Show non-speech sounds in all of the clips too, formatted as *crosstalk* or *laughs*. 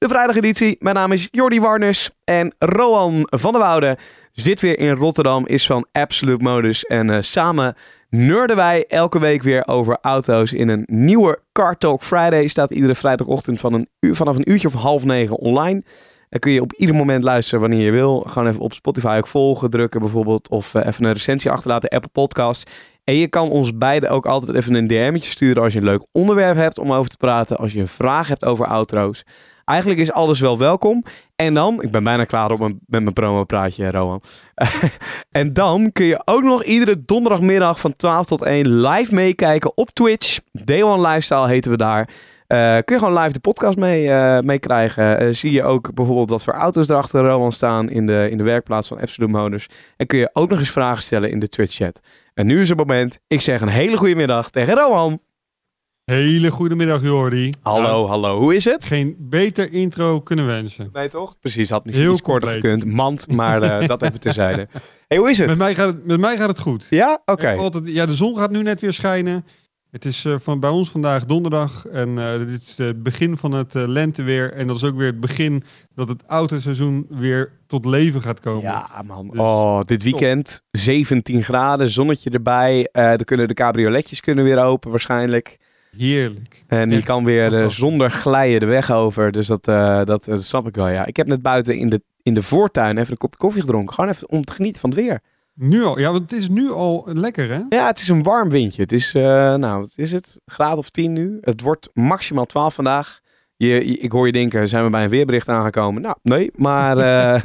de vrijdageditie. Mijn naam is Jordi Warners en Roan van der Woude zit weer in Rotterdam, is van Absolute Modus. En eh, samen nerden wij elke week weer over auto's in een nieuwe Car Talk Friday. Staat iedere vrijdagochtend van een uur, vanaf een uurtje of half negen online. Dan kun je op ieder moment luisteren wanneer je wil. Gewoon even op Spotify ook volgen, drukken bijvoorbeeld. Of eh, even een recensie achterlaten, Apple Podcast. En je kan ons beiden ook altijd even een DM'tje sturen als je een leuk onderwerp hebt om over te praten. Als je een vraag hebt over auto's. Eigenlijk is alles wel welkom. En dan, ik ben bijna klaar op mijn, met mijn promo-praatje, Rohan. *laughs* en dan kun je ook nog iedere donderdagmiddag van 12 tot 1 live meekijken op Twitch. Day One Lifestyle heten we daar. Eh, kun je gewoon live de podcast mee, eh, meekrijgen. Eh, zie je ook bijvoorbeeld wat voor auto's er achter Rowan staan in de, in de werkplaats van Absolute Motors. En kun je ook nog eens vragen stellen in de Twitch chat. En nu is het moment. Ik zeg een hele goede middag tegen Rowan. Hele goedemiddag Jordi. Hallo, Nou, hallo. Hoe is het? geen beter intro kunnen wensen. Nee, toch? Precies, had misschien Heel iets korter compleet. gekund. Mand, maar eh, *laughs* dat even terzijde. hey, hoe is het? Met mij gaat het, met mij gaat het goed. Ja? Oké. Altijd, ja, de zon gaat nu net weer schijnen. Het is eh, van, bij ons vandaag donderdag en eh, dit is het begin van het eh, lenteweer. En dat is ook weer het begin dat het autoseizoen weer tot leven gaat komen. Ja, man. Dus, oh, dit weekend 17 graden, zonnetje erbij. Eh dan kunnen de cabrioletjes kunnen weer open waarschijnlijk. Heerlijk. En je Echt kan weer eh, zonder glijden de weg over. Dus dat, eh, dat, dat snap ik wel, ja. Ik heb net buiten in de, in de voortuin even een kopje koffie gedronken. Gewoon even om te genieten van het weer. Nu al, ja, want het is nu al lekker hè? Ja, het is een warm windje. Het is, eh, nou, wat is het? Graad of 10 nu. Het wordt maximaal 12 vandaag. Je, je- ik hoor je denken, zijn we bij een weerbericht aangekomen? Nou, nee, maar... eh, *laughs* eh,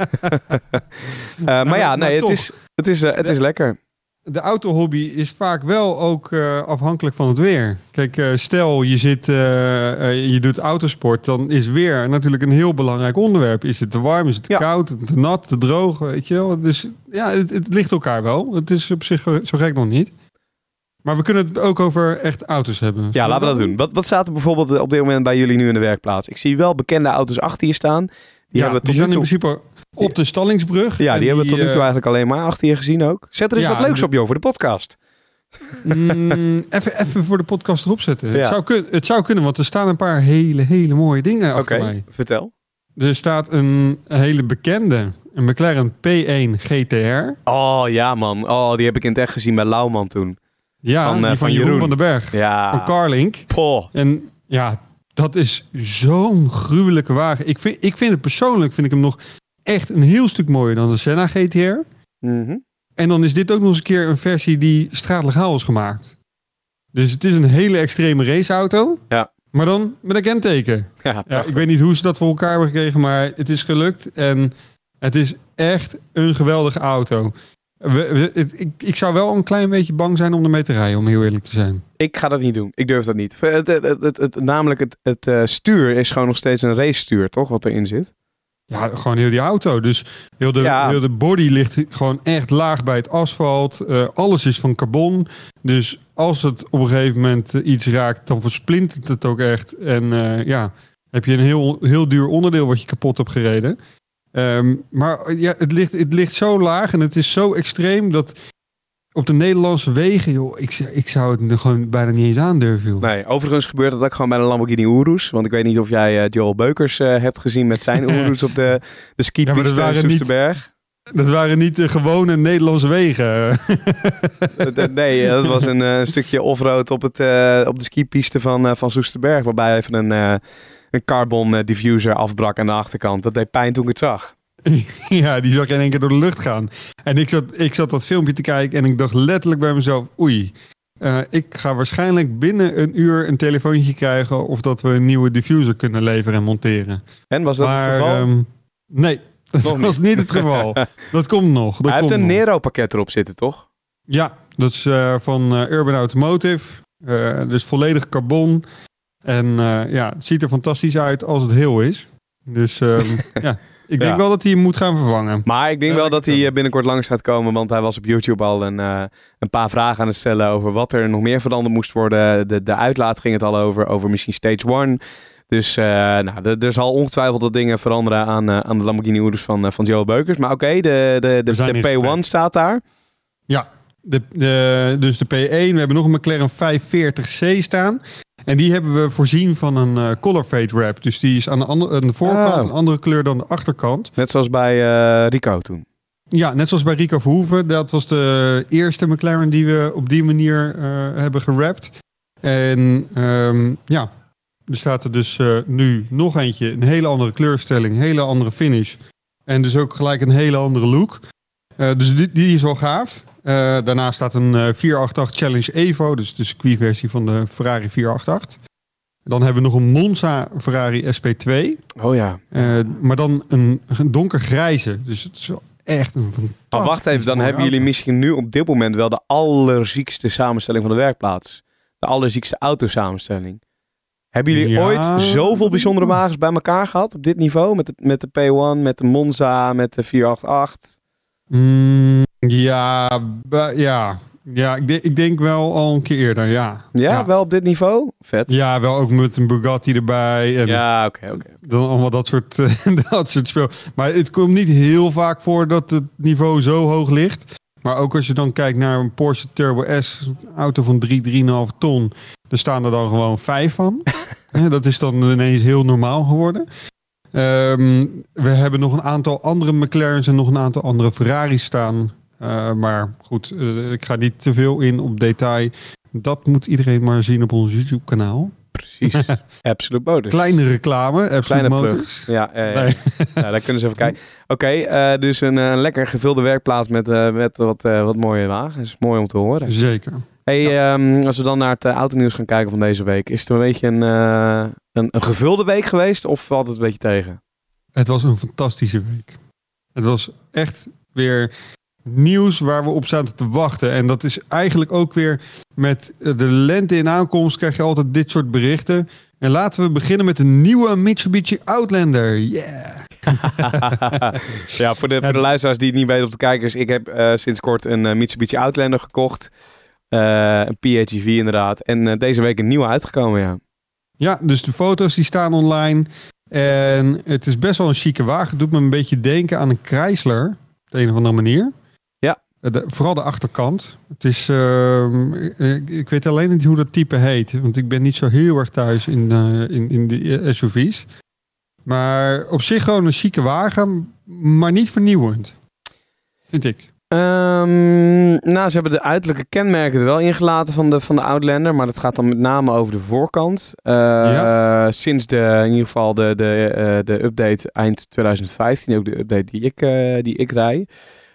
maar ja, maar nee, het is, het is, eh, het is lekker. De autohobby is vaak wel ook eh, afhankelijk van het weer. Kijk, eh, stel je, zit, eh, je doet autosport, dan is weer natuurlijk een heel belangrijk onderwerp. Is het te warm, is het te Ja. koud, te nat, te droog, weet je wel. Dus ja, het, het ligt elkaar wel. Het is op zich zo gek nog niet. Maar we kunnen het ook over echt auto's hebben. Ja, laten we dat doen. Wat, wat staat er bijvoorbeeld op dit moment bij jullie nu in de werkplaats? Ik zie wel bekende auto's achter je staan. Die ja, hebben we die tot zijn nu in principe op de Stallingsbrug. Ja, die hebben we tot nu toe eh, eigenlijk alleen maar achter je gezien ook. Zet er eens Ja, wat leuks op, joh, voor de podcast. mm, *laughs* even, even voor de podcast erop zetten. Ja. Het, zou kun, het zou kunnen, want er staan een paar hele, hele mooie dingen achter mij. vertel. Er staat een hele bekende, een McLaren P1 GTR. Oh, ja man. Oh, die heb ik in het echt gezien bij Lauwman toen. Ja, Van, eh, die van, van Jeroen, Jeroen. van den Berg. Ja. Van Carlink. Poh. En ja, dat is zo'n gruwelijke wagen. Ik vind, ik vind het persoonlijk, vind ik hem nog echt een heel stuk mooier dan de Senna GTR. Mhm. En dan is dit ook nog eens een keer een versie die straatlegaal is gemaakt. Dus het is een hele extreme raceauto. Ja. Maar dan met een kenteken. *laughs* Ja, ik weet niet hoe ze dat voor elkaar hebben gekregen, maar het is gelukt. En het is echt een geweldige auto. We, we- het- ik, ik zou wel een klein beetje bang zijn om ermee te rijden, om heel eerlijk te zijn. Ik ga dat niet doen. Ik durf dat niet. Het, het, het, het- het- namelijk, het, het eh, stuur is gewoon nog steeds een race stuur, toch? Wat erin zit. Ja, gewoon heel die auto. Dus heel de, Ja. heel de body ligt gewoon echt laag bij het asfalt. Eh, alles is van carbon. Dus als het op een gegeven moment eh, iets raakt, dan versplintert het ook echt. En eh, ja, heb je een heel, heel duur onderdeel wat je kapot hebt gereden. Ehm, maar ja, het ligt, het ligt zo laag en het is zo extreem dat op de Nederlandse wegen, joh, ik, zou- ik zou het er gewoon bijna niet eens aandurven. Joh. Nee, overigens gebeurt dat ook gewoon bij een Lamborghini Urus. Want ik weet niet of jij eh, Joel Beukers eh, hebt gezien met zijn *laughs* Urus op de, de Ja, waren niet- Soesterberg. Dat waren niet de gewone Nederlandse wegen. *laughs* Nee, eh, dat was een stukje offroad op, het, op de skipiste van, van Soesterberg. Waarbij even een, een carbon diffuser afbrak aan de achterkant. Dat deed pijn toen ik het zag. *laughs* Ja, die zag je in één keer door de lucht gaan. En ik zat, ik zat dat filmpje te kijken en ik dacht letterlijk bij mezelf... oei, eh, ik ga waarschijnlijk binnen een uur een telefoontje krijgen... of dat we een nieuwe diffuser kunnen leveren en monteren. En was dat maar het geval? ehm, nee, *laughs* dat Nog was niet het geval. *laughs* Dat komt nog. Dat Hij heeft komt een nog. Nero pakket erop zitten, toch? Ja, dat is eh, van eh, Urban Automotive. Dus volledig carbon. En ja, het ziet er fantastisch uit als het heel is. Dus ehm, ja, Ik denk Ja. wel dat hij hem moet gaan vervangen. Maar ik denk Ja, wel ik dat hij eh, binnenkort langs gaat komen, want hij was op YouTube al een, eh, een paar vragen aan het stellen over wat er nog meer veranderd moest worden. De, de uitlaat ging het al over, over misschien Stage 1. Dus eh, nou, er- er zal ongetwijfeld wat dingen veranderen aan, aan de Lamborghini Urus van, van Joe Beukers. Maar oké, de, de, de, We zijn de in P1 gesprek. staat daar. Ja, de, de, dus de P1. We hebben nog een McLaren 540C staan. En die hebben we voorzien van een eh, color fade wrap. Dus die is aan de, andere, aan de voorkant Oh. een andere kleur dan de achterkant. Net zoals bij eh, Rico toen. Ja, net zoals bij Rico Verhoeven. Dat was de eerste McLaren die we op die manier eh, hebben gerapt. En ehm, ja, er staat er dus nu nog eentje. Een hele andere kleurstelling, een hele andere finish. En dus ook gelijk een hele andere look. Dus die, die is wel gaaf. Eh, daarnaast staat een eh, 488 Challenge Evo. Dus de circuitversie van de Ferrari 488. Dan hebben we nog een Monza Ferrari SP2. Oh ja. Eh, maar dan een, een donkergrijze. Dus het is wel echt een fantastisch Maar wacht even, dan hebben jullie misschien nu op dit moment wel de allerziekste samenstelling van de werkplaats. De allerziekste autosamenstelling. Hebben jullie Ja. ooit zoveel bijzondere wagens bij elkaar gehad op dit niveau? Met de, met de P1, met de Monza, met de 488? Mm, ja, ja. ja ik, ik denk wel al een keer eerder, ja. Ja, wel op dit niveau? Vet. Ja, wel ook met een Bugatti erbij. En Ja, oké, oké. dan allemaal dat soort, *laughs* dat soort speel. Maar het komt niet heel vaak voor dat het niveau zo hoog ligt. Maar ook als je dan kijkt naar een Porsche Turbo S, een auto van 3, 3,5 ton. Er staan er dan gewoon vijf van. *laughs* Hè, dat is dan ineens heel normaal geworden. Ehm, we hebben nog een aantal andere McLaren's en nog een aantal andere Ferraris staan. Eh, maar goed, eh, ik ga niet te veel in op detail. Dat moet iedereen maar zien op ons YouTube kanaal. Precies. *laughs* Absolute Motors. Kleine reclame, Absolute Kleine. Motors. Ja, ja, ja. Nee. *laughs* ja, daar kunnen ze even kijken. Oké, eh, dus een lekker gevulde werkplaats met, met wat, wat mooie wagens. Mooi om te horen. Zeker. Hey, ehm, als we dan naar het uh, autonieuws gaan kijken van deze week. Is het een beetje een, een, een gevulde week geweest of valt het een beetje tegen? Het was een fantastische week. Het was echt weer nieuws waar we op zaten te wachten. En dat is eigenlijk ook weer met de lente in aankomst krijg je altijd dit soort berichten. En laten we beginnen met een nieuwe Mitsubishi Outlander. Yeah! *laughs* ja, voor de, voor de luisteraars die het niet weten op de kijkers. Ik heb eh, sinds kort een eh, Mitsubishi Outlander gekocht. Eh, een PHEV inderdaad. En deze week een nieuwe uitgekomen, ja. Ja, dus de foto's die staan online. En het is best wel een chique wagen. Het doet me een beetje denken aan een Chrysler. Op de een of andere manier. Eh, de- vooral de achterkant. Het is, ehm, ik, ik weet alleen niet hoe dat type heet. Want ik ben niet zo heel erg thuis in, eh, in, in de SUV's. Maar op zich gewoon een chique wagen. Maar niet vernieuwend. Vind ik. Nou, ze hebben de uiterlijke kenmerken er wel ingelaten van de, van de Outlander. Maar dat gaat dan met name over de voorkant. Eh, Ja. Sinds de, in ieder geval de, de, eh, de update eind 2015. Ook de update die ik, eh, die ik rij.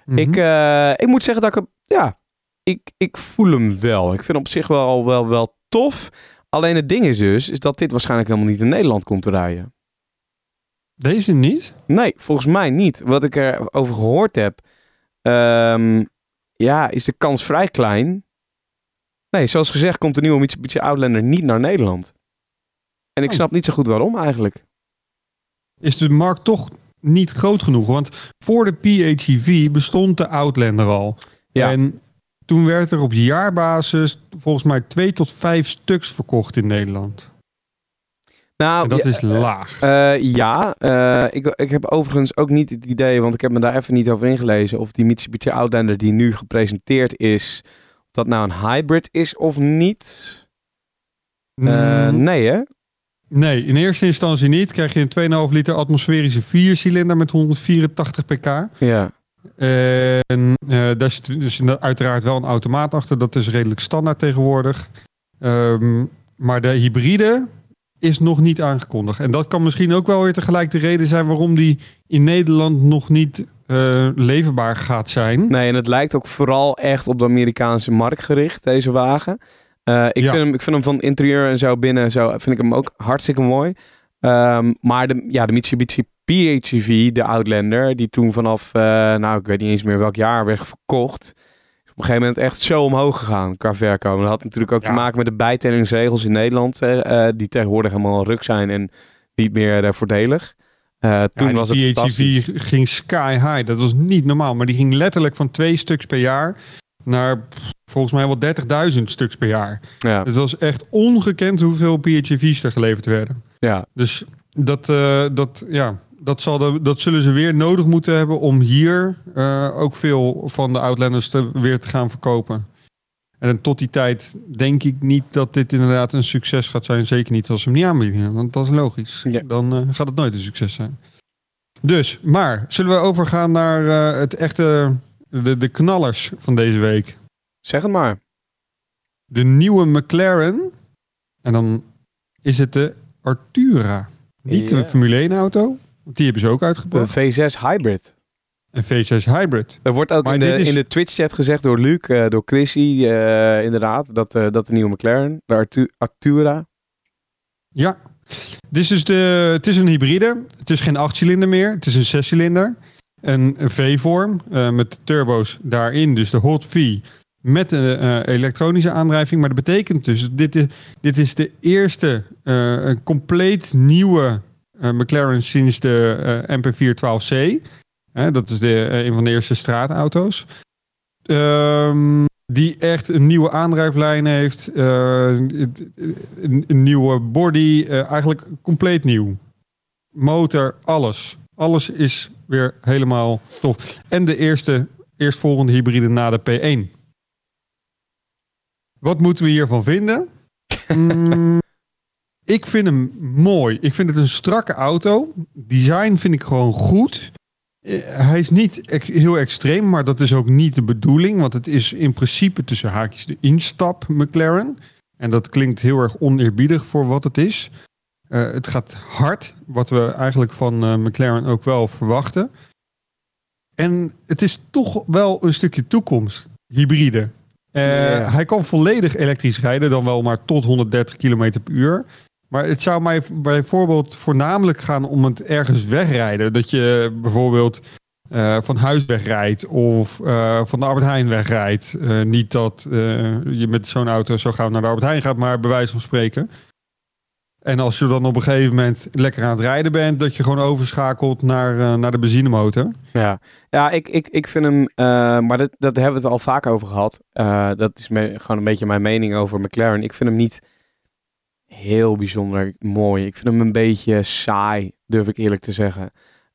Mhm. Ik, eh, ik moet zeggen dat ik hem, ja, ik, ik voel hem wel. Ik vind hem op zich wel, wel, wel tof. Alleen het ding is dus, is dat dit waarschijnlijk helemaal niet in Nederland komt te rijden. Deze niet? Nee, volgens mij niet. Wat ik erover gehoord heb, ehm, ja, is de kans vrij klein. Nee, zoals gezegd komt de nieuwe Mitsubishi Outlander niet naar Nederland. En ik Oh. snap niet zo goed waarom eigenlijk. is de markt toch niet groot genoeg. Want voor de PHEV bestond de Outlander al. Ja. En toen werd er op jaarbasis volgens mij twee tot vijf stuks verkocht in Nederland. Nou, En dat ja, is laag. Eh, ja, eh, ik, ik heb overigens ook niet het idee, want ik heb me daar even niet over ingelezen, of die Mitsubishi Outlander die nu gepresenteerd is, of dat nou een hybrid is of niet. Eh, Mm, nee hè? Nee, in eerste instantie niet. Krijg je een 2,5 liter atmosferische viercilinder met 184 pk. Ja. En eh, daar zit dus uiteraard wel een automaat achter. Dat is redelijk standaard tegenwoordig. Ehm, maar de hybride is nog niet aangekondigd. En dat kan misschien ook wel weer tegelijk de reden zijn waarom die in Nederland nog niet eh, leverbaar gaat zijn. Nee, en het lijkt ook vooral echt op de Amerikaanse markt gericht, deze wagen. Eh, ik, Ja. vind hem, ik vind hem van interieur en zo binnen, zo vind ik hem ook hartstikke mooi. Ehm, maar de, ja, de Mitsubishi PHEV, de Outlander, die toen vanaf, eh, nou ik weet niet eens meer welk jaar werd verkocht, is op een gegeven moment echt zo omhoog gegaan qua verkoop. Dat had natuurlijk ook te maken met de bijtellingsregels in Nederland, eh, die tegenwoordig helemaal ruk zijn en niet meer voordelig. Eh, toen Ja, was het. PHEV ging sky high. Dat was niet normaal. Maar die ging letterlijk van twee stuks per jaar naar volgens mij wel 30.000 stuks per jaar. Ja, Het was echt ongekend hoeveel PHEV's er geleverd werden. ja, Dus dat, eh, dat, ja, dat, zal de, dat zullen ze weer nodig moeten hebben om hier eh, ook veel van de Outlanders te, weer te gaan verkopen. En tot die tijd denk ik niet dat dit inderdaad een succes gaat zijn. Zeker niet als ze hem niet aanbieden. Want dat is logisch. Ja. Dan eh, gaat het nooit een succes zijn. Dus, maar zullen we overgaan naar het echte, de, de knallers van deze week. Zeg het maar. De nieuwe McLaren. En dan is het de Artura. Niet een Formule 1 auto. Want die hebben ze ook uitgebracht. V6 Hybrid. Een V6 Hybrid. Er wordt ook in de, is- in de Twitch-chat gezegd door Luc, eh, door Chrissy, eh, inderdaad, dat, eh, dat de nieuwe McLaren, de Artu- Artura, Ja. Dit is dus de, het is een hybride. Het is geen achtcilinder meer. Het is een zescilinder. Een, een V-vorm met turbo's daarin. Dus de Hot V met een eh, elektronische aandrijving. Maar dat betekent dus, dit is, dit is de eerste eh, een compleet nieuwe eh, McLaren sinds de eh, MP412C. Hè, dat is de, een van de eerste straatauto's. Ehm, die echt een nieuwe aandrijflijn heeft. een, een nieuwe body. eigenlijk compleet nieuw. Motor, alles. Alles is weer helemaal tof. En de eerste, eerstvolgende hybride na de P1. Wat moeten we hiervan vinden? Mm, *laughs* ik vind hem mooi. Ik vind het een strakke auto. Design vind ik gewoon goed. Eh, Hij is niet heel extreem, maar dat is ook niet de bedoeling. Want het is in principe tussen haakjes de instap McLaren. En dat klinkt heel erg oneerbiedig voor wat het is. Eh, het gaat hard, wat we eigenlijk van eh, McLaren ook wel verwachten. En het is toch wel een stukje toekomst, hybride. Eh. Hij kan volledig elektrisch rijden, dan wel maar tot 130 km per uur. Maar het zou mij bijvoorbeeld voornamelijk gaan om het ergens wegrijden. Dat je bijvoorbeeld eh, van huis wegrijdt of eh, van de Albert Heijn wegrijdt. Niet dat je met zo'n auto zo gauw naar de Albert Heijn gaat, maar bij wijze van spreken. En als je dan op een gegeven moment lekker aan het rijden bent, dat je gewoon overschakelt naar, eh, naar de benzinemotor. Ja, ja ik, ik, ik vind hem, eh, maar dat, dat hebben we het al vaak over gehad. Eh, dat is me, gewoon een beetje mijn mening over McLaren. Ik vind hem niet heel bijzonder mooi. Ik vind hem een beetje saai, durf ik eerlijk te zeggen.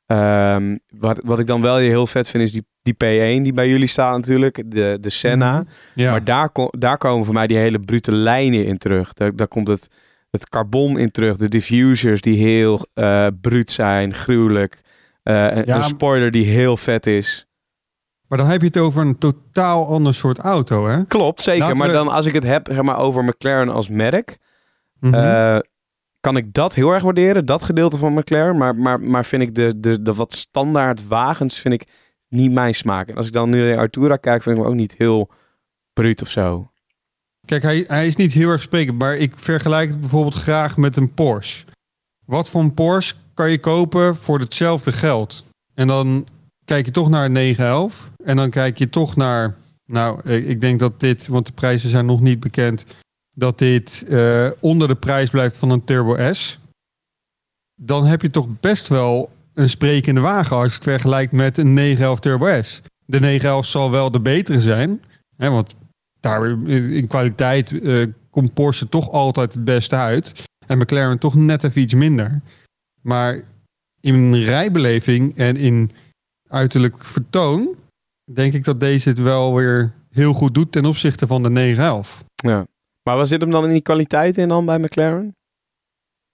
Ehm, wat, wat ik dan wel heel vet vind, is die, die P1 die bij jullie staat natuurlijk, de, de Senna. Ja, Maar daar, daar komen voor mij die hele brute lijnen in terug. Daar, daar komt het, het carbon in terug. De diffusers die heel eh bruut zijn, gruwelijk. Eh, een, Ja, een spoiler die heel vet is. maar dan heb je het over een totaal ander soort auto, hè? Klopt, zeker. Laten maar we- dan als ik het heb zeg maar, over McLaren als merk... Mhm. eh, kan ik dat heel erg waarderen, dat gedeelte van McLaren. Maar, maar, maar vind ik de, de, de wat standaard wagens vind ik niet mijn smaak. En als ik dan nu naar Artura kijk, vind ik hem ook niet heel bruut of zo. Kijk, hij, hij is niet heel erg sprekend, maar ik vergelijk het bijvoorbeeld graag met een Porsche. Wat voor een Porsche kan je kopen voor hetzelfde geld? En dan kijk je toch naar een 911 en dan kijk je toch naar, nou, ik ik denk dat dit, want de prijzen zijn nog niet bekend, dat dit eh, onder de prijs blijft van een Turbo S. Dan heb je toch best wel een sprekende wagen als je het vergelijkt met een 911 Turbo S. De 911 zal wel de betere zijn, hè, want daar in kwaliteit eh, komt Porsche toch altijd het beste uit. En McLaren toch net even iets minder. Maar in rijbeleving en in uiterlijk vertoon... denk ik dat deze het wel weer heel goed doet ten opzichte van de 911. Ja. Maar was dit hem dan in die kwaliteit in dan bij McLaren?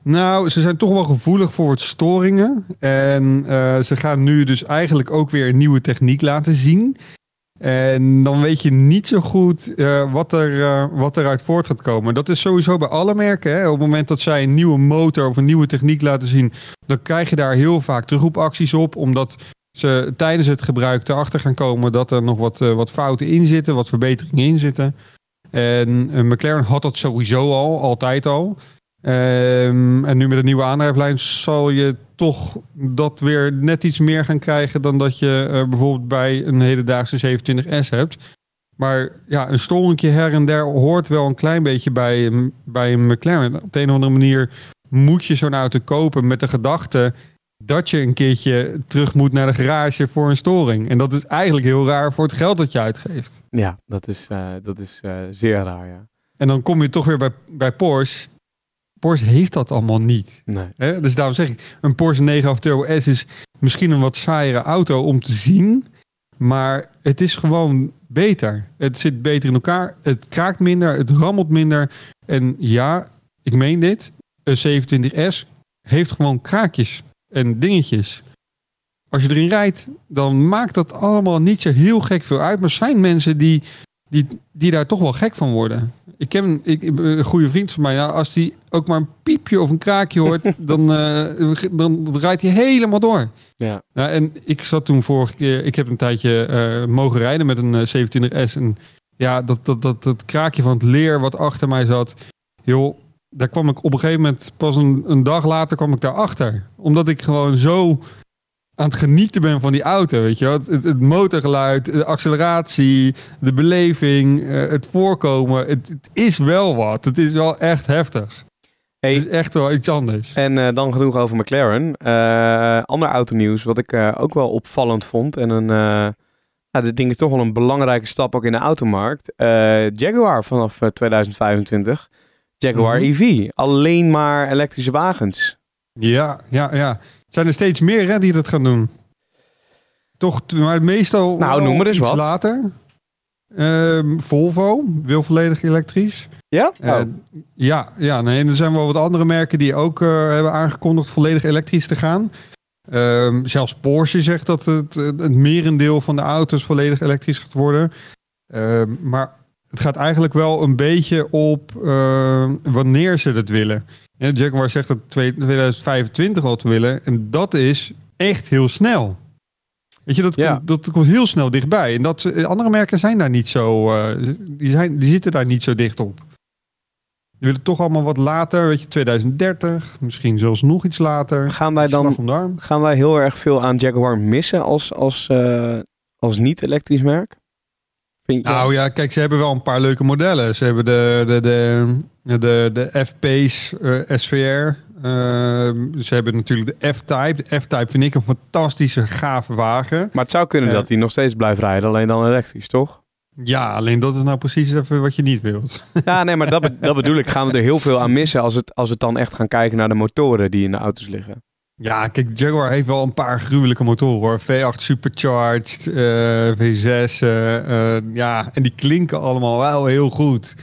Nou, ze zijn toch wel gevoelig voor wat storingen. En eh, ze gaan nu dus eigenlijk ook weer een nieuwe techniek laten zien. En dan weet je niet zo goed eh, wat, er, eh, wat eruit voort gaat komen. Dat is sowieso bij alle merken. Hè? Op het moment dat zij een nieuwe motor of een nieuwe techniek laten zien, dan krijg je daar heel vaak terugroepacties op. Omdat ze tijdens het gebruik erachter gaan komen dat er nog wat, eh, wat fouten in zitten, wat verbeteringen in zitten. En McLaren had dat sowieso al, altijd al. Ehm, en nu met een nieuwe aandrijflijn zal je toch dat weer net iets meer gaan krijgen dan dat je eh, bijvoorbeeld bij een hedendaagse 27S hebt. Maar ja, een storingje her en der hoort wel een klein beetje bij, een- bij een McLaren. Op de een of andere manier moet je zo'n auto kopen met de gedachte dat je een keertje terug moet naar de garage voor een storing. En dat is eigenlijk heel raar voor het geld dat je uitgeeft. Ja, dat is, eh, dat is eh, zeer raar, ja. En dan kom je toch weer bij, bij Porsche. Porsche heeft dat allemaal niet. Nee. Dus daarom zeg ik, een Porsche 911 Turbo S is misschien een wat saaiere auto om te zien. Maar het is gewoon beter. Het zit beter in elkaar. Het kraakt minder. Het rammelt minder. En ja, ik meen dit. Een 27S heeft gewoon kraakjes en dingetjes. Als je erin rijdt, dan maakt dat allemaal niet zo heel gek veel uit. Maar er zijn mensen die, die, die daar toch wel gek van worden. Ik heb een, ik, een goede vriend van mij. Ja, als die ook maar een piepje of een kraakje hoort, *laughs* dan, uh, dan rijdt hij helemaal door. Ja. ja. En ik zat toen vorige keer, ik heb een tijdje uh, mogen rijden met een 27S. En ja, dat, dat, dat, dat kraakje van het leer wat achter mij zat. Joh, daar kwam ik op een gegeven moment, pas een, een dag later kwam ik daarachter. Omdat ik gewoon zo aan het genieten ben van die auto, weet je wel. Het, het, motorgeluid, de acceleratie, de beleving, uh, het voorkomen. Het, het, is wel wat. Het is wel echt heftig. Hey, het is echt wel iets anders. En uh, dan genoeg over McLaren. Uh, ander autonieuws wat ik ook wel opvallend vond. En een, nou, dit ding is toch wel een belangrijke stap ook in de automarkt. Jaguar vanaf 2025. Jaguar mm -hmm. EV. Alleen maar elektrische wagens. Ja, ja, ja. Zijn er steeds meer hè, die dat gaan doen? Toch, maar meestal nou, noem maar eens wat. later. Uh, Volvo wil volledig elektrisch. Ja? Uh, ja, ja nee, en er zijn wel wat andere merken die ook uh, hebben aangekondigd volledig elektrisch te gaan. Ehm, zelfs Porsche zegt dat het, het merendeel van de auto's volledig elektrisch gaat worden. Ehm, maar het gaat eigenlijk wel een beetje op wanneer ze het willen. Ja, Jaguar zegt dat 2025 al te willen. En dat is echt heel snel. Weet je, dat, Ja. komt, dat komt heel snel dichtbij. En dat, eh, andere merken zijn daar niet zo. eh, die, zijn, die zitten daar niet zo dicht op. Die willen toch allemaal wat later, weet je, 2030, misschien zelfs nog iets later. Gaan wij dan gaan wij heel erg veel aan Jaguar missen als, als, eh, als niet-elektrisch merk? Vind je? Nou ja, kijk, ze hebben wel een paar leuke modellen. Ze hebben de, de, de, de, de F-Pace eh, SVR. Ehm, ze hebben natuurlijk de F-Type. De F-Type vind ik een fantastische, gave wagen. maar het zou kunnen eh, dat hij nog steeds blijft rijden, alleen dan elektrisch, toch? Ja, alleen dat is nou precies even wat je niet wilt. *laughs* Ja, nee, maar dat, be- dat bedoel ik. Gaan we er heel veel aan missen als, het, als we dan echt gaan kijken naar de motoren die in de auto's liggen. Ja, kijk, Jaguar heeft wel een paar gruwelijke motoren hoor. V8 Supercharged, eh, V6. eh, eh, ja, en die klinken allemaal wel heel goed.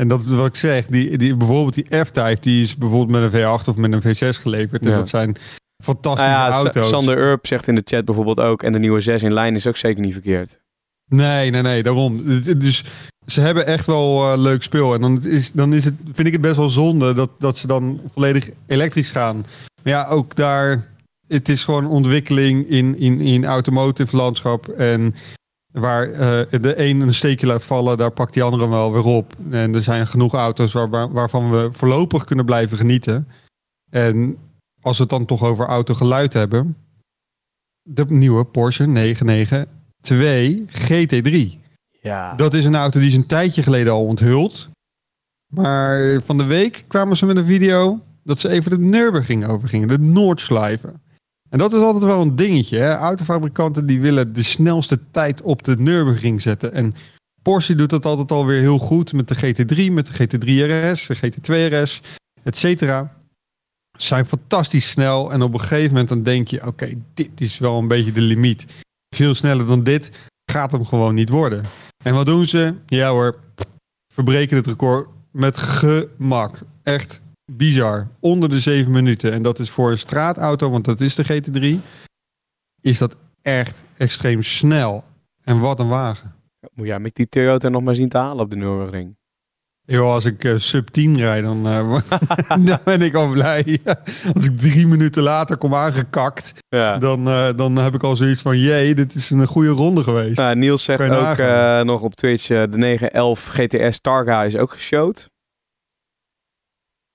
En dat is wat ik zeg. Die, die, bijvoorbeeld die F-Type, die is bijvoorbeeld met een V8 of met een V6 geleverd. En Ja. dat zijn fantastische Nou ja, auto's. Sander Urp zegt in de chat bijvoorbeeld ook, en de nieuwe 6 in lijn is ook zeker niet verkeerd. Nee, nee, nee, daarom. Dus ze hebben echt wel eh, leuk speel. En dan, is, dan is het, vind ik het best wel zonde dat, dat ze dan volledig elektrisch gaan. Maar ja, ook daar, het is gewoon ontwikkeling in, in, in automotive landschap. En waar eh, de een een steekje laat vallen, daar pakt die andere wel weer op. En er zijn genoeg auto's waar, waar- waarvan we voorlopig kunnen blijven genieten. En als we het dan toch over autogeluid hebben. De nieuwe Porsche 992 GT3. Ja. Dat is een auto die is een tijdje geleden al onthuld. Maar van de week kwamen ze met een video dat ze even de Nürburgring overgingen. De Noordschleife. En dat is altijd wel een dingetje. Hè? Autofabrikanten die willen de snelste tijd op de Nürburgring zetten. En Porsche doet dat altijd alweer heel goed met de GT3, met de GT3 RS, de GT2 RS, et cetera. Zijn fantastisch snel en op een gegeven moment dan denk je, oké, dit is wel een beetje de limiet. Veel sneller dan dit gaat hem gewoon niet worden. En wat doen ze? Ja hoor, verbreken het record met gemak. Echt bizar. Onder de 7 minuten. En dat is voor een straatauto, want dat is de GT3, is dat echt extreem snel. En wat een wagen. Moet jij met die Toyota nog maar zien te halen op de Nürburgring. Yo, als ik eh, sub 10 rijd, dan, eh, *laughs* dan ben ik al blij. *laughs* als ik drie minuten later kom aangekakt, Ja. dan, eh, dan heb ik al zoiets van... jee, dit is een goede ronde geweest. Nou, Niels zegt ook nog op Twitch, de 911 GTS Targa is ook geshowd.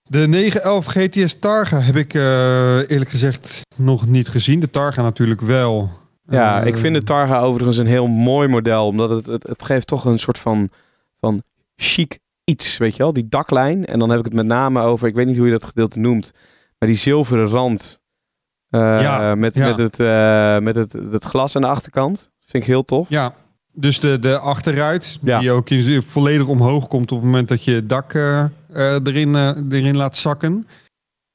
De 911 GTS Targa heb ik eh, eerlijk gezegd nog niet gezien. De Targa natuurlijk wel. Ja, Eh, ik vind de Targa overigens een heel mooi model, omdat het, het, het geeft toch een soort van, van chic iets, weet je wel? Die daklijn. En dan heb ik het met name over, ik weet niet hoe je dat gedeelte noemt, maar die zilveren rand Eh, Ja, met, ja. met, het, met het, het glas aan de achterkant. Vind ik heel tof. Ja, dus de, de achteruit, Ja. die ook volledig omhoog komt op het moment dat je het dak eh, eh, erin, eh, erin laat zakken.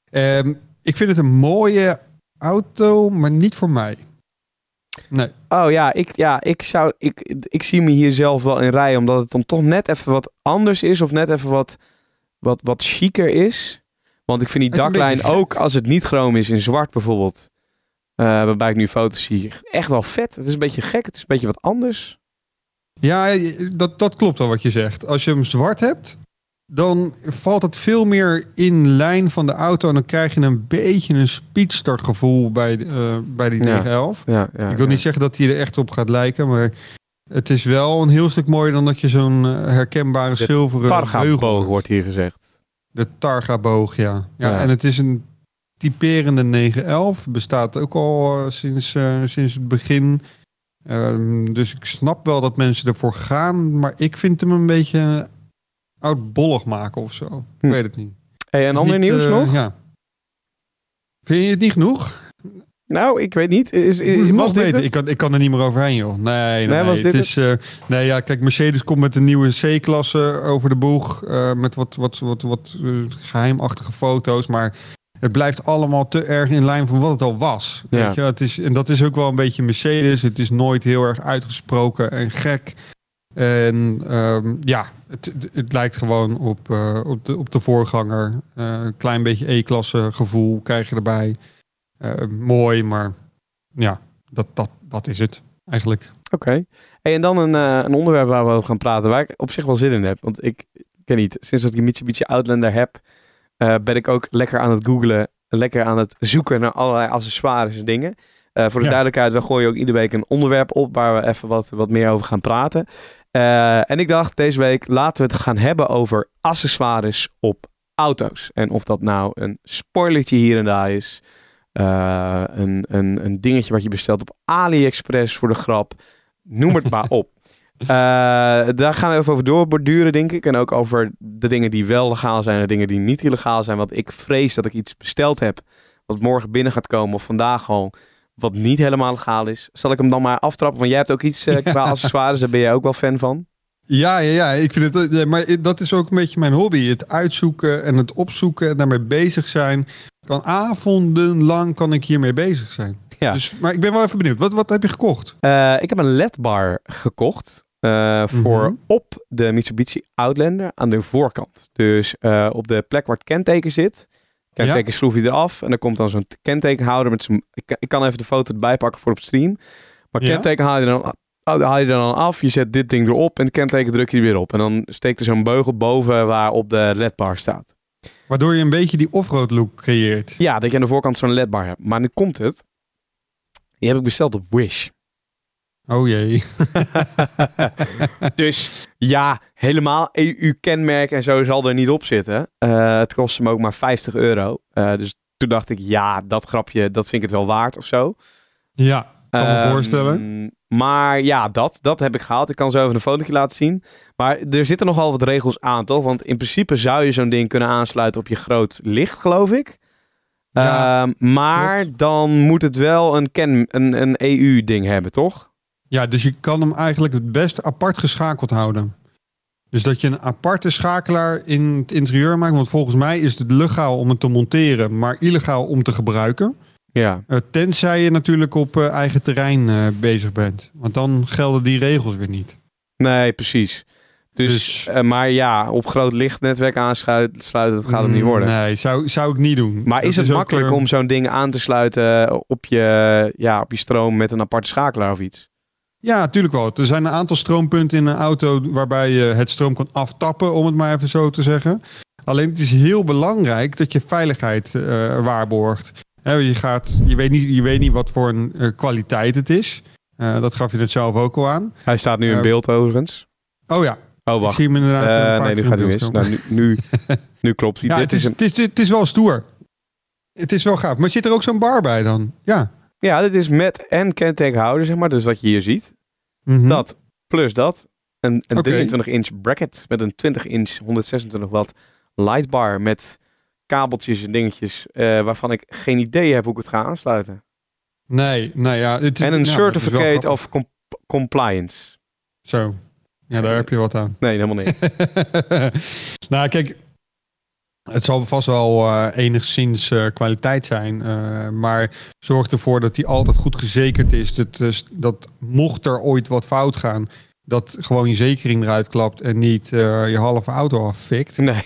Ehm, ik vind het een mooie auto, maar niet voor mij. Nee. Oh ja, ik, ja ik, zou, ik, ik zie me hier zelf wel in rijden. Omdat het dan toch net even wat anders is. Of net even wat, wat, wat chiquer is. Want ik vind die daklijn ook als het niet chroom is in zwart bijvoorbeeld. waarbij ik nu foto's zie. Echt wel vet. Het is een beetje gek. Het is een beetje wat anders. Ja, dat, dat klopt wel wat je zegt. Als je hem zwart hebt, dan valt het veel meer in lijn van de auto. En dan krijg je een beetje een speedster gevoel bij, eh, bij die Ja. 911. Ja, ja, Ik wil niet zeggen dat hij er echt op gaat lijken, maar het is wel een heel stuk mooier dan dat je zo'n eh, herkenbare De zilveren Targa-boog wordt hier gezegd. De Targa-boog, ja. ja. Ja. En het is een typerende 911. Bestaat ook al eh, sinds, eh, sinds het begin. Ehm, dus ik snap wel dat mensen ervoor gaan, maar ik vind hem een beetje oudbollig maken of zo. Hm. Ik weet het niet. Hey, en Het ander nieuws eh, nog? Ja. Vind je het niet genoeg? Nou, ik weet niet. Is, Ik is, het nog het? Ik kan, ik kan er niet meer overheen, joh. Nee, nee, Nee, nee. was het is, eh, nee, ja, kijk, Mercedes komt met een nieuwe C-klasse over de boeg. eh, met wat, wat, wat, wat eh, geheimachtige foto's. Maar het blijft allemaal te erg in lijn van wat het al was. Ja. Weet je? Het is, en dat is ook wel een beetje Mercedes. Het is nooit heel erg uitgesproken en gek. En ehm, ja, het, het, lijkt gewoon op, eh, op, de, op de voorganger. Eh, een klein beetje E-klasse gevoel krijg je erbij. Eh, mooi, maar ja, dat, dat, dat is het eigenlijk. Oké. Hey, en dan een, een onderwerp waar we over gaan praten, waar ik op zich wel zin in heb. Want ik ken niet, sinds dat ik die Mitsubishi Outlander heb, eh, ben ik ook lekker aan het googlen, lekker aan het zoeken naar allerlei accessoires en dingen. Eh, voor de Ja. duidelijkheid, we gooien ook iedere week een onderwerp op waar we even wat, wat meer over gaan praten. Eh, en ik dacht deze week, laten we het gaan hebben over accessoires op auto's. En of dat nou een spoilertje hier en daar is, een, een, een dingetje wat je bestelt op AliExpress voor de grap. Noem het *laughs* maar op. Eh, daar gaan we even over doorborduren, denk ik. En ook over de dingen die wel legaal zijn en de dingen die niet illegaal zijn. Want ik vrees dat ik iets besteld heb wat morgen binnen gaat komen of vandaag al, wat niet helemaal legaal is. Zal ik hem dan maar aftrappen? Want jij hebt ook iets eh, *laughs* qua accessoires, daar ben jij ook wel fan van. Ja, ja, ja, ik vind het. ja, Maar dat is ook een beetje mijn hobby. Het uitzoeken en het opzoeken en daarmee bezig zijn. Kan avondenlang kan ik hiermee bezig zijn. Ja. Dus, maar ik ben wel even benieuwd. Wat, wat heb je gekocht? Eh, ik heb een LED-bar gekocht eh, voor Mhm. op de Mitsubishi Outlander aan de voorkant. Dus eh, op de plek waar het kenteken zit. Kenteken schroef je eraf en er komt dan zo'n kentekenhouder met zijn... Ik, kan- ik kan even de foto erbij pakken voor op stream. Maar Ja? kenteken haal je, dan, oh, haal je dan af, je zet dit ding erop en het kenteken druk je er weer op. En dan steekt er zo'n beugel boven waar op de LED-bar staat. Waardoor je een beetje die offroad look creëert. Ja, dat je aan de voorkant zo'n LED-bar hebt. Maar nu komt het. Die heb ik besteld op Wish. Oh jee. *laughs* dus ja, helemaal EU-kenmerk en zo zal er niet op zitten. Eh, het kostte me ook maar 50 euro. Eh, dus toen dacht ik, ja, dat grapje, dat vind ik het wel waard of zo. Ja, kan me Ehm, voorstellen. Maar ja, dat, dat heb ik gehaald. Ik kan zo even een fotootje laten zien. Maar er zitten nogal wat regels aan, toch? Want in principe zou je zo'n ding kunnen aansluiten op je groot licht, geloof ik. Ja, Ehm, maar klopt. dan moet het wel een, ken, een, een EU-ding hebben, toch? Ja, dus je kan hem eigenlijk het best apart geschakeld houden. Dus dat je een aparte schakelaar in het interieur maakt. Want volgens mij is het legaal om het te monteren, maar illegaal om te gebruiken. Ja. Eh, tenzij je natuurlijk op eh, eigen terrein eh, bezig bent. Want dan gelden die regels weer niet. Nee, precies. Dus, Dus- maar ja, op groot lichtnetwerk aansluiten, sluiten, dat gaat hem niet worden. Nee, zou, zou ik niet doen. Maar is het makkelijk om zo'n ding aan te sluiten op je, ja, op je stroom met een aparte schakelaar of iets? Ja, natuurlijk wel. Er zijn een aantal stroompunten in een auto waarbij je het stroom kan aftappen, om het maar even zo te zeggen. Alleen het is heel belangrijk dat je veiligheid eh, waarborgt. Je, gaat, je, weet niet, je weet niet wat voor een eh, kwaliteit het is. Eh, dat gaf je het zelf ook al aan. Hij staat nu in beeld overigens. Oh ja, Oh, ik wacht. zie hem inderdaad een paar nee, nu keer gaat hij mis. Nou, nu, nu, *laughs* nu klopt hij. Ja, Dit het is, een, het, is, het is wel stoer. Het is wel gaaf. Maar zit er ook zo'n bar bij dan? Ja. Ja, dit is met en kentekenhouder, zeg maar. Dus wat je hier ziet. Mhm. Dat plus dat. Een, een Oké. 23 inch bracket met een 20 inch 126 watt lightbar met kabeltjes en dingetjes eh, waarvan ik geen idee heb hoe ik het ga aansluiten. Nee, nou ja. Het is, En een nou, certificate of com- compliance. Zo. Ja, daar heb je wat aan. Nee, helemaal niet. *laughs* nou, kijk. Het zal vast wel eh, enigszins eh, kwaliteit zijn. eh, maar zorg ervoor dat die altijd goed gezekerd is. Dat, dat mocht er ooit wat fout gaan. Dat gewoon je zekering eruit klapt. En niet je halve auto afvikt. Nee.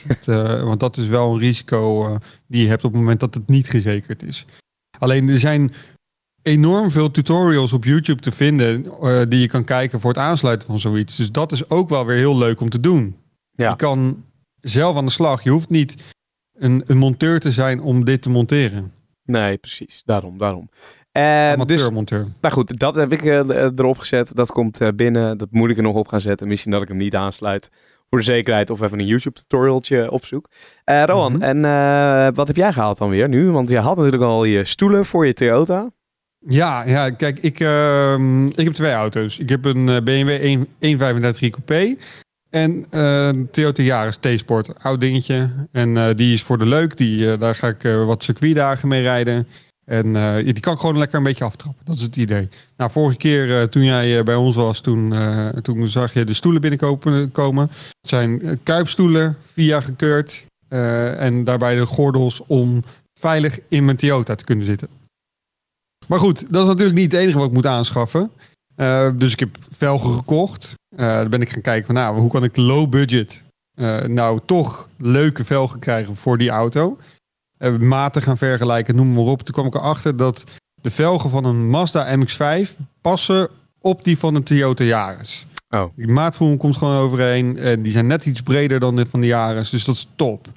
Want dat is wel een risico die je hebt op het moment dat het niet gezekerd is. Alleen er zijn enorm veel tutorials op YouTube te vinden die je kan kijken voor het aansluiten van zoiets. Dus dat is ook wel weer heel leuk om te doen. Ja. Je kan zelf aan de slag. Je hoeft niet een, een monteur te zijn om dit te monteren. Nee, precies. Daarom, daarom. Eh, dus, Amateur-monteur. nou goed, dat heb ik eh, erop gezet. Dat komt eh, binnen. Dat moet ik er nog op gaan zetten. Misschien dat ik hem niet aansluit. Voor de zekerheid of even een YouTube tutorialtje opzoek. Eh Rohan, Mhm. en eh, wat heb jij gehaald dan weer nu? Want je had natuurlijk al je stoelen voor je Toyota. Ja, ja, kijk, ik, ehm, ik heb twee auto's. Ik heb een eh, BMW 1, 135 Coupé en eh, een Toyota Yaris T-Sport, oud dingetje. En eh, die is voor de leuk, die, eh, daar ga ik eh, wat circuitdagen mee rijden. En die kan ik gewoon lekker een beetje aftrappen, dat is het idee. Nou, vorige keer toen jij bij ons was, toen, toen zag je de stoelen binnenkomen. Komen. Het zijn kuipstoelen, via gekeurd. en daarbij de gordels om veilig in mijn Toyota te kunnen zitten. Maar goed, dat is natuurlijk niet het enige wat ik moet aanschaffen. Eh, dus ik heb velgen gekocht. Eh dan ben ik gaan kijken van nou, hoe kan ik low budget eh, nou toch leuke velgen krijgen voor die auto. Maten gaan vergelijken, noem maar op. Toen kwam ik erachter dat de velgen van een Mazda MX-5 passen op die van een Toyota Yaris. Oh. Die maatvoering komt gewoon overeen. En die zijn net iets breder dan de van de Yaris. Dus dat is top.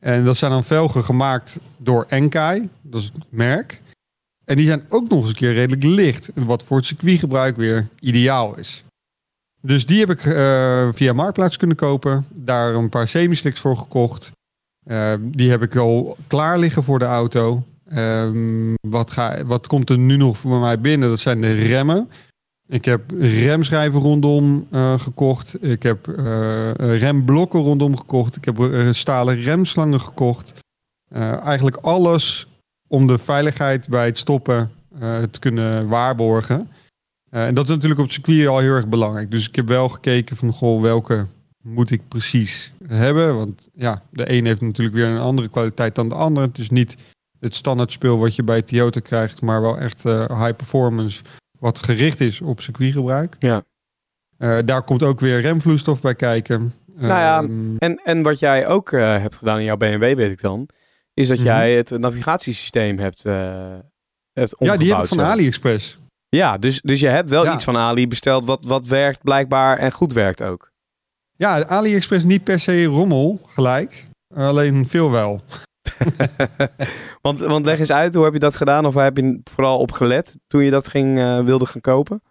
En dat zijn dan velgen gemaakt door Enkai. Dat is het merk. En die zijn ook nog eens een keer redelijk licht. Wat voor het circuitgebruik weer ideaal is. Dus die heb ik eh, via Marktplaats kunnen kopen. Daar een paar semi-slicks voor gekocht. Eh, die heb ik al klaar liggen voor de auto. Ehm, wat, ga, wat komt er nu nog voor mij binnen? Dat zijn de remmen. Ik heb remschijven rondom eh, gekocht. Ik heb remblokken rondom gekocht. Ik heb stalen remslangen gekocht. Eigenlijk alles om de veiligheid bij het stoppen eh, te kunnen waarborgen. Eh, en dat is natuurlijk op het circuit al heel erg belangrijk. Dus ik heb wel gekeken van goh, welke moet ik precies hebben. Want ja, de een heeft natuurlijk weer een andere kwaliteit dan de ander. Het is niet het standaard speel wat je bij Toyota krijgt, maar wel echt eh, high performance wat gericht is op circuitgebruik. Ja. Eh, daar komt ook weer remvloeistof bij kijken. Nou ja, Ehm, En, en wat jij ook eh, hebt gedaan in jouw BMW, weet ik dan, is dat Mhm. jij het navigatiesysteem hebt, eh hebt ja, die heb ik van. AliExpress. Ja, dus, dus je hebt wel Ja. iets van Ali besteld wat, wat werkt blijkbaar en goed werkt ook. Ja, AliExpress niet per se rommel gelijk. Alleen veel wel. *laughs* want, want leg eens uit, hoe heb je dat gedaan? Of waar heb je vooral op gelet toen je dat ging, eh, wilde gaan kopen?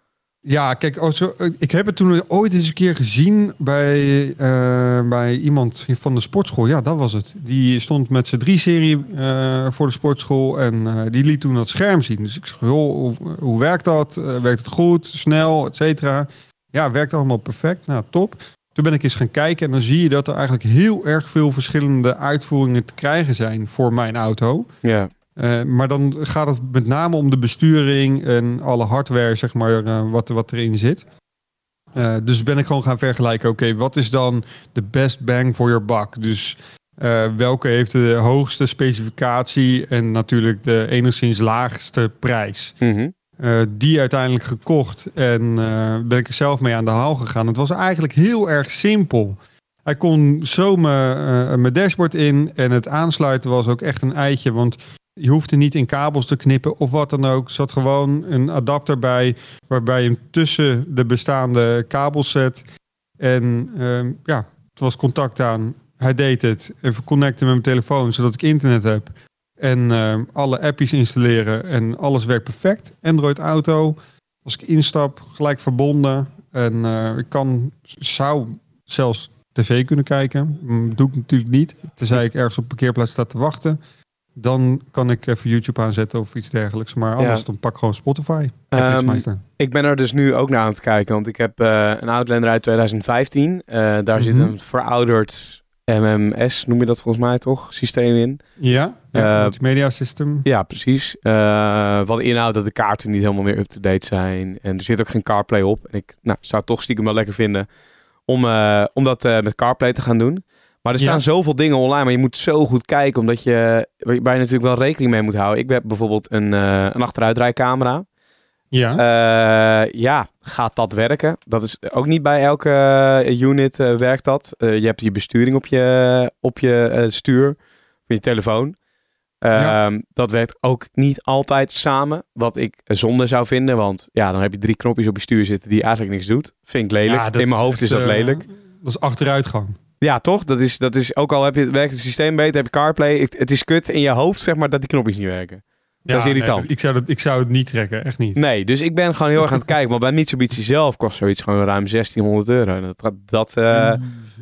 Ja, kijk, oh, eh, ik heb het toen ooit eens een keer gezien bij, eh, bij iemand van de sportschool. Ja, dat was het. Die stond met zijn 3-serie eh, voor de sportschool en die liet toen dat scherm zien. Dus ik zeg, hoe, hoe werkt dat? Werkt het goed, snel, et cetera? Ja, werkt allemaal perfect. Nou, top. Toen ben ik eens gaan kijken en dan zie je dat er eigenlijk heel erg veel verschillende uitvoeringen te krijgen zijn voor mijn auto. Ja. Eh, maar dan gaat het met name om de besturing en alle hardware, zeg maar, eh, wat, wat erin zit. Eh, dus ben ik gewoon gaan vergelijken, oké, wat is dan de best bang for your buck? Dus welke heeft de hoogste specificatie en natuurlijk de enigszins laagste prijs? Mhm. Die uiteindelijk gekocht en ben ik er zelf mee aan de haal gegaan. Het was eigenlijk heel erg simpel. Hij kon zo mijn mijn dashboard in en het aansluiten was ook echt een eitje, want je hoefde niet in kabels te knippen of wat dan ook. Er zat gewoon een adapter bij waarbij je hem tussen de bestaande kabels zet. En ehm, ja, het was contact aan. Hij deed het. Even connecten met mijn telefoon zodat ik internet heb. En ehm, alle appjes installeren en alles werkt perfect. Android Auto. Als ik instap, gelijk verbonden. En eh, ik kan, zou zelfs tv kunnen kijken. Mm, Doe ik natuurlijk niet. Tenzij ik ergens op een parkeerplaats sta te wachten. Dan kan ik even YouTube aanzetten of iets dergelijks. Maar anders Ja. dan pak gewoon Spotify. Flixmeister. Ik ben er dus nu ook naar aan het kijken, want ik heb eh, een Outlander uit 2015. Eh, daar zit Mhm. een verouderd MMS noem je dat volgens mij toch? Systeem in. Ja, ja Eh, multimedia system. Ja, precies. Wat inhoudt dat de kaarten niet helemaal meer up-to-date zijn. En er zit ook geen CarPlay op. En ik nou, zou het toch stiekem wel lekker vinden om, om dat met CarPlay te gaan doen. Maar er staan Ja. zoveel dingen online, maar je moet zo goed kijken, omdat je, waar je natuurlijk wel rekening mee moet houden. Ik heb bijvoorbeeld een, eh een achteruitrijcamera. Ja. Eh, ja, gaat dat werken? Dat is ook niet bij elke eh, unit werkt dat. Je hebt je besturing op je, op je stuur, op je telefoon. Ja. Ehm, Dat werkt ook niet altijd samen, wat ik zonde zou vinden. Want ja, dan heb je drie knopjes op je stuur zitten die eigenlijk niks doet. Vind ik lelijk. Ja, In mijn hoofd is echt, dat lelijk. Dat is achteruitgang. Ja, toch? Dat is, dat is, ook al heb je, werkt het systeem beter, heb je CarPlay. Het, het is kut in je hoofd, zeg maar, dat die knopjes niet werken. Ja, is irritant. nee, ik, zou dat, ik zou het niet trekken, echt niet. Nee, dus ik ben gewoon heel erg aan het *laughs* kijken. Want bij Mitsubishi zelf kost zoiets gewoon ruim 1600 euro. En Dat, dat eh,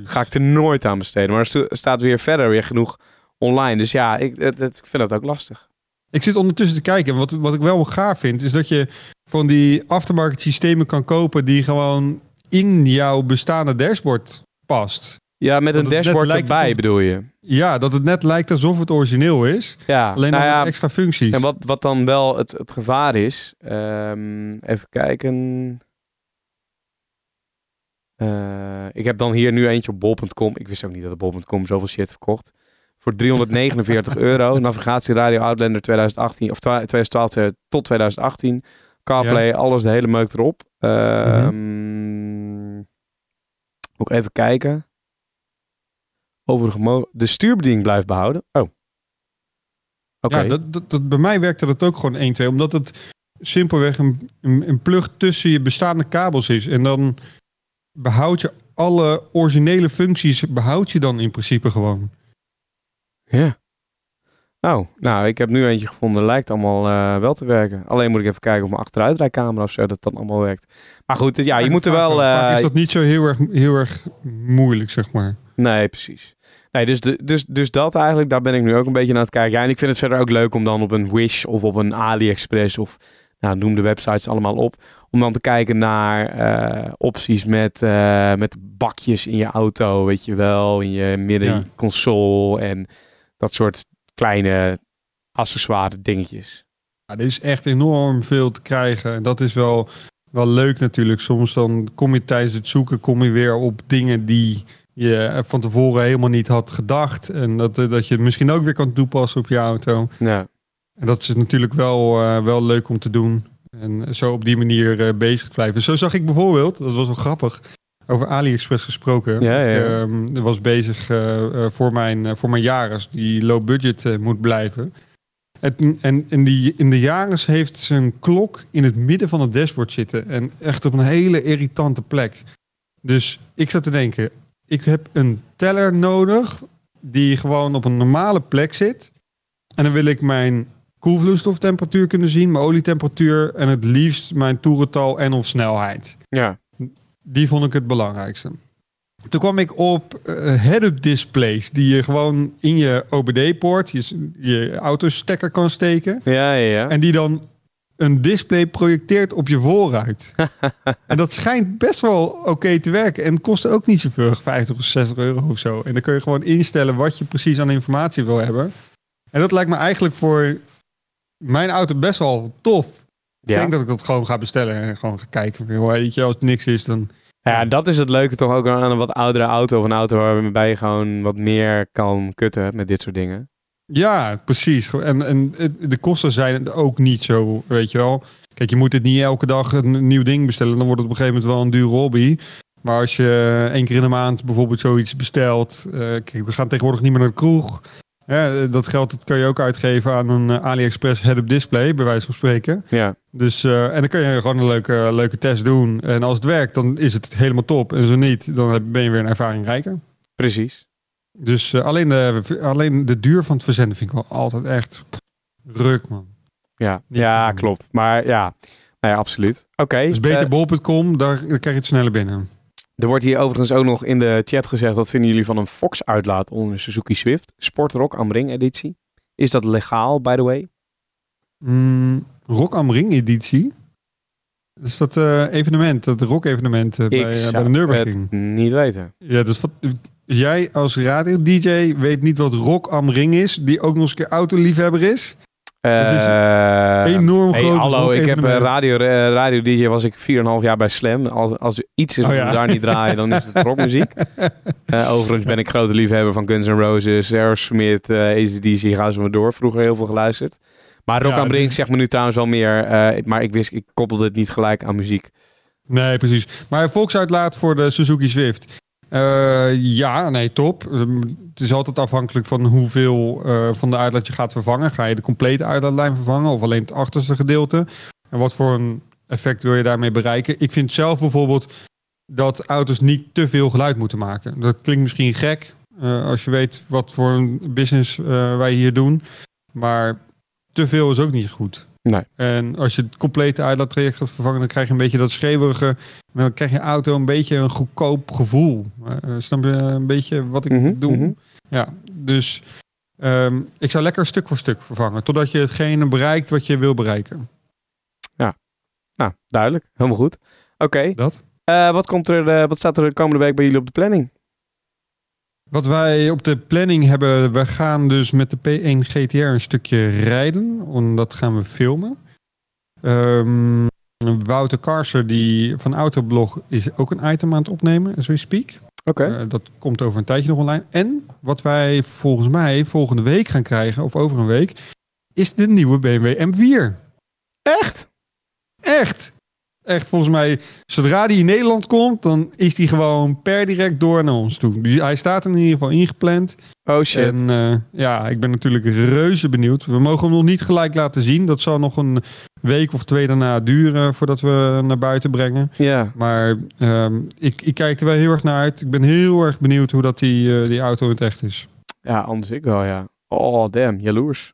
ga ik er nooit aan besteden. Maar er staat weer verder weer genoeg online. Dus ja, ik, het, het- ik vind dat ook lastig. Ik zit ondertussen te kijken. Wat, wat ik wel gaaf vind, is dat je van die aftermarket systemen kan kopen die gewoon in jouw bestaande dashboard past. Ja, met een dashboard erbij bedoel je. Ja, dat het net lijkt alsof het origineel is. Ja, Alleen nou dan ja, met extra functies. En wat, wat dan wel het, het gevaar is, ehm, even kijken. Eh, ik heb dan hier nu eentje op bol.com. Ik wist ook niet dat bol.com zoveel shit verkocht. Voor 349 *laughs* euro. Navigatie Radio Outlander 2018 of twa- 2012 eh, tot 2018. CarPlay, alles, de hele meuk erop. Ehm, Ook even kijken. Overige mo- de stuurbediening blijft behouden. Oh. Oké. Ja, dat, dat, dat, bij mij werkte dat ook gewoon 1, 2. Omdat het simpelweg een, een, een plug tussen je bestaande kabels is. En dan behoud je alle originele functies, behoud je dan in principe gewoon. Ja. Oh, nou, ik heb nu eentje gevonden. Lijkt allemaal eh, wel te werken. Alleen moet ik even kijken op mijn achteruitrijcamera of zo, dat dat allemaal werkt. Maar goed, ja, je moet er Vaak- wel... Vaak eh, is dat niet zo heel erg, heel erg moeilijk, zeg maar. Nee, precies. Nee, dus, de, dus, dus dat eigenlijk, daar ben ik nu ook een beetje naar het kijken. Ja, en ik vind het verder ook leuk om dan op een Wish of op een AliExpress of nou, noem de websites allemaal op. Om dan te kijken naar eh, opties met, eh, met bakjes in je auto, weet je wel. In je middenconsole en dat soort kleine accessoire dingetjes. Ja, er is echt enorm veel te krijgen. En dat is wel, wel leuk natuurlijk. Soms dan kom je tijdens het zoeken kom je weer op dingen die je van tevoren helemaal niet had gedacht. En dat, eh, dat je het misschien ook weer kan toepassen op je auto. Ja, En dat is natuurlijk wel, eh, wel leuk om te doen. En zo op die manier eh, bezig te blijven. Zo zag ik bijvoorbeeld, dat was wel grappig, over AliExpress gesproken. Ja, ja, ja. Ik ehm, was bezig voor, mijn, voor mijn Jaris, die low budget moet blijven. En, en in, die, in de Jaris heeft zijn klok in het midden van het dashboard zitten. En echt op een hele irritante plek. Dus ik zat te denken, ik heb een teller nodig die gewoon op een normale plek zit. En dan wil ik mijn koelvloeistoftemperatuur kunnen zien, mijn olietemperatuur en het liefst mijn toerental en of snelheid. ja. Die vond ik het belangrijkste. Toen kwam ik op eh, head-up displays die je gewoon in je OBD-poort, je, je autostekker kan steken. Ja, ja, ja. En die dan een display projecteert op je voorruit. *laughs* en dat schijnt best wel oké te werken. En het kost ook niet zoveel, 50 of 60 euro of zo. En dan kun je gewoon instellen wat je precies aan informatie wil hebben. En dat lijkt me eigenlijk voor mijn auto best wel tof. Ik ja. denk dat ik dat gewoon ga bestellen en gewoon ga kijken. Weet je, als het niks is, dan... Ja, dat is het leuke toch ook aan een wat oudere auto of een auto waarbij je gewoon wat meer kan kutten met dit soort dingen. Ja, precies. En, en de kosten zijn ook niet zo, weet je wel. Kijk, je moet het niet elke dag een nieuw ding bestellen. Dan wordt het op een gegeven moment wel een dure hobby. Maar als je één keer in de maand bijvoorbeeld zoiets bestelt. eh, kijk, we gaan tegenwoordig niet meer naar de kroeg. Ja, dat geld dat kan je ook uitgeven aan een eh, AliExpress head-up display, bij wijze van spreken. Ja, Dus, eh, en dan kun je gewoon een leuke, leuke test doen. En als het werkt, dan is het helemaal top. En zo niet, dan ben je weer een ervaring rijker. precies. Dus eh, alleen, de, alleen de duur van het verzenden vind ik wel altijd echt ruk, man. Ja, Niet ja klopt. Maar ja, nou ja absoluut. Oké. Dus beter eh, bol.com, daar, daar krijg je het sneller binnen. er wordt hier overigens ook nog in de chat gezegd, wat vinden jullie van een Fox-uitlaat onder een Suzuki Swift? Sportrock am Ring editie. Is dat legaal, by the way? Mm, Rock am Ring editie. Dus dat eh, evenement, dat rock evenement eh, bij, eh, bij zou de Nürburgring. het niet weten. Ja, dus wat, jij als radio-dj weet niet wat Rock am Ring is, die ook nog eens een keer autoliefhebber is. Het is Eh, enorm hey, groot hallo, ik heb eh, radio, eh, radio DJ was ik 4,5 jaar bij Slam. Als, als iets is Oh ja. daar niet draaien, dan is het *laughs* rockmuziek. Overigens ben ik grote liefhebber van Guns N' Roses, Aerosmith, eh ACDC, ga zo maar door. Vroeger heel veel geluisterd. Maar Rock Ja, am Ring dus- zegt me nu trouwens wel meer. maar ik wist, ik koppelde het niet gelijk aan muziek. Nee, precies. Maar volksuitlaat voor de Suzuki Swift. Eh, ja, nee, top. Ehm, het is altijd afhankelijk van hoeveel eh, van de uitlaat je gaat vervangen. Ga je de complete uitlaatlijn vervangen of alleen het achterste gedeelte? En wat voor een effect wil je daarmee bereiken? Ik vind zelf bijvoorbeeld dat auto's niet te veel geluid moeten maken. Dat klinkt misschien gek eh, als je weet wat voor een business wij hier doen. Maar te veel is ook niet goed. Nee. En als je het complete uitlaattraject gaat vervangen, dan krijg je een beetje dat schreeuwerige. Dan krijg je auto een beetje een goedkoop gevoel. Eh, snap je een beetje wat ik Mhm, bedoel? mhm. Ja, dus ehm, ik zou lekker stuk voor stuk vervangen. Totdat je hetgene bereikt wat je wil bereiken. Nou, duidelijk. Helemaal goed. Oké. Dat. Eh, wat, komt er, wat staat er de komende week bij jullie op de planning? Wat wij op de planning hebben, we gaan dus met de P1 GTR een stukje rijden. En dat gaan we filmen. Ehm, Wouter Karser die van Autoblog is ook een item aan het opnemen, as we speak. Oké. Eh, dat komt over een tijdje nog online. En wat wij volgens mij volgende week gaan krijgen, of over een week, is de nieuwe BMW M4. Echt? Echt! Echt, volgens mij, zodra die in Nederland komt, dan is die gewoon per direct door naar ons toe. Die, hij staat in ieder geval ingepland. Oh shit. En eh, ja, ik ben natuurlijk reuze benieuwd. We mogen hem nog niet gelijk laten zien. Dat zal nog een week of twee daarna duren voordat we hem naar buiten brengen. ja. Maar ehm, ik, ik kijk er wel heel erg naar uit. Ik ben heel erg benieuwd hoe dat die, eh, die auto in het echt is. ja, anders ik wel, ja. Oh, damn. Jaloers.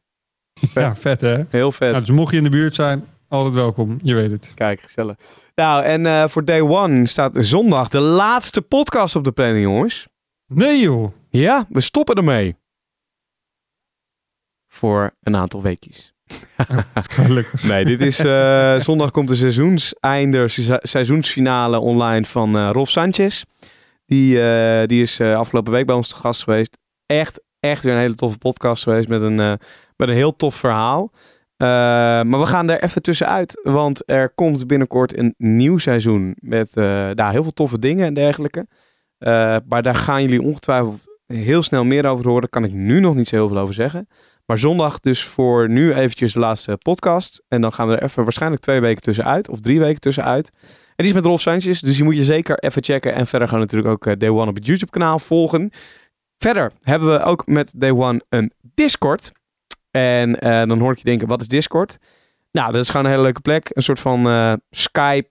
*laughs* Ja, vet hè? Heel vet. Nou, dus mocht je in de buurt zijn, altijd welkom. Je weet het. Kijk, gezellig. Nou, en eh, voor day one staat zondag de laatste podcast op de planning, jongens. Nee joh! Ja, we stoppen ermee. Voor een aantal weekjes. Gelukkig. *laughs* Nee, dit is eh, zondag komt de seizoenseinde, se- seizoensfinale online van eh Rolf Sanchez. Die, die is afgelopen week bij ons te gast geweest. Echt, echt weer een hele toffe podcast geweest met een, met een heel tof verhaal. Eh, maar we gaan er even tussenuit, want er komt binnenkort een nieuw seizoen met daar heel veel toffe dingen en dergelijke. Eh, maar daar gaan jullie ongetwijfeld heel snel meer over horen. Kan ik nu nog niet zo heel veel over zeggen. Maar zondag dus voor nu eventjes de laatste podcast. En dan gaan we er even waarschijnlijk twee weken tussenuit. Of drie weken tussenuit. En die is met Rolf Sanchez. Dus die moet je zeker even checken. En verder gaan we natuurlijk ook Day One op het YouTube kanaal volgen. Verder hebben we ook met Day One een Discord. En eh, dan hoor ik je denken, wat is Discord? Nou, dat is gewoon een hele leuke plek. Een soort van eh, Skype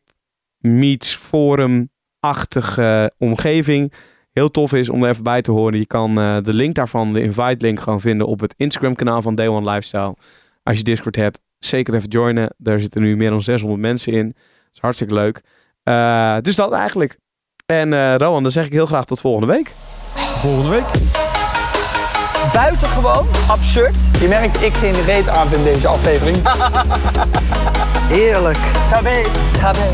meets forum-achtige omgeving. Heel tof is om er even bij te horen. Je kan eh, de link daarvan, de invite link, gewoon vinden op het Instagram kanaal van Day One Lifestyle. Als je Discord hebt, zeker even joinen. Daar zitten nu meer dan 600 mensen in. Dat is hartstikke leuk. Eh, dus dat eigenlijk. En eh Rowan, dan zeg ik heel graag tot volgende week. Volgende week. Buitengewoon absurd. Je merkt, ik geen reet aan in deze aflevering. *laughs* Heerlijk. Tabé. Tabé.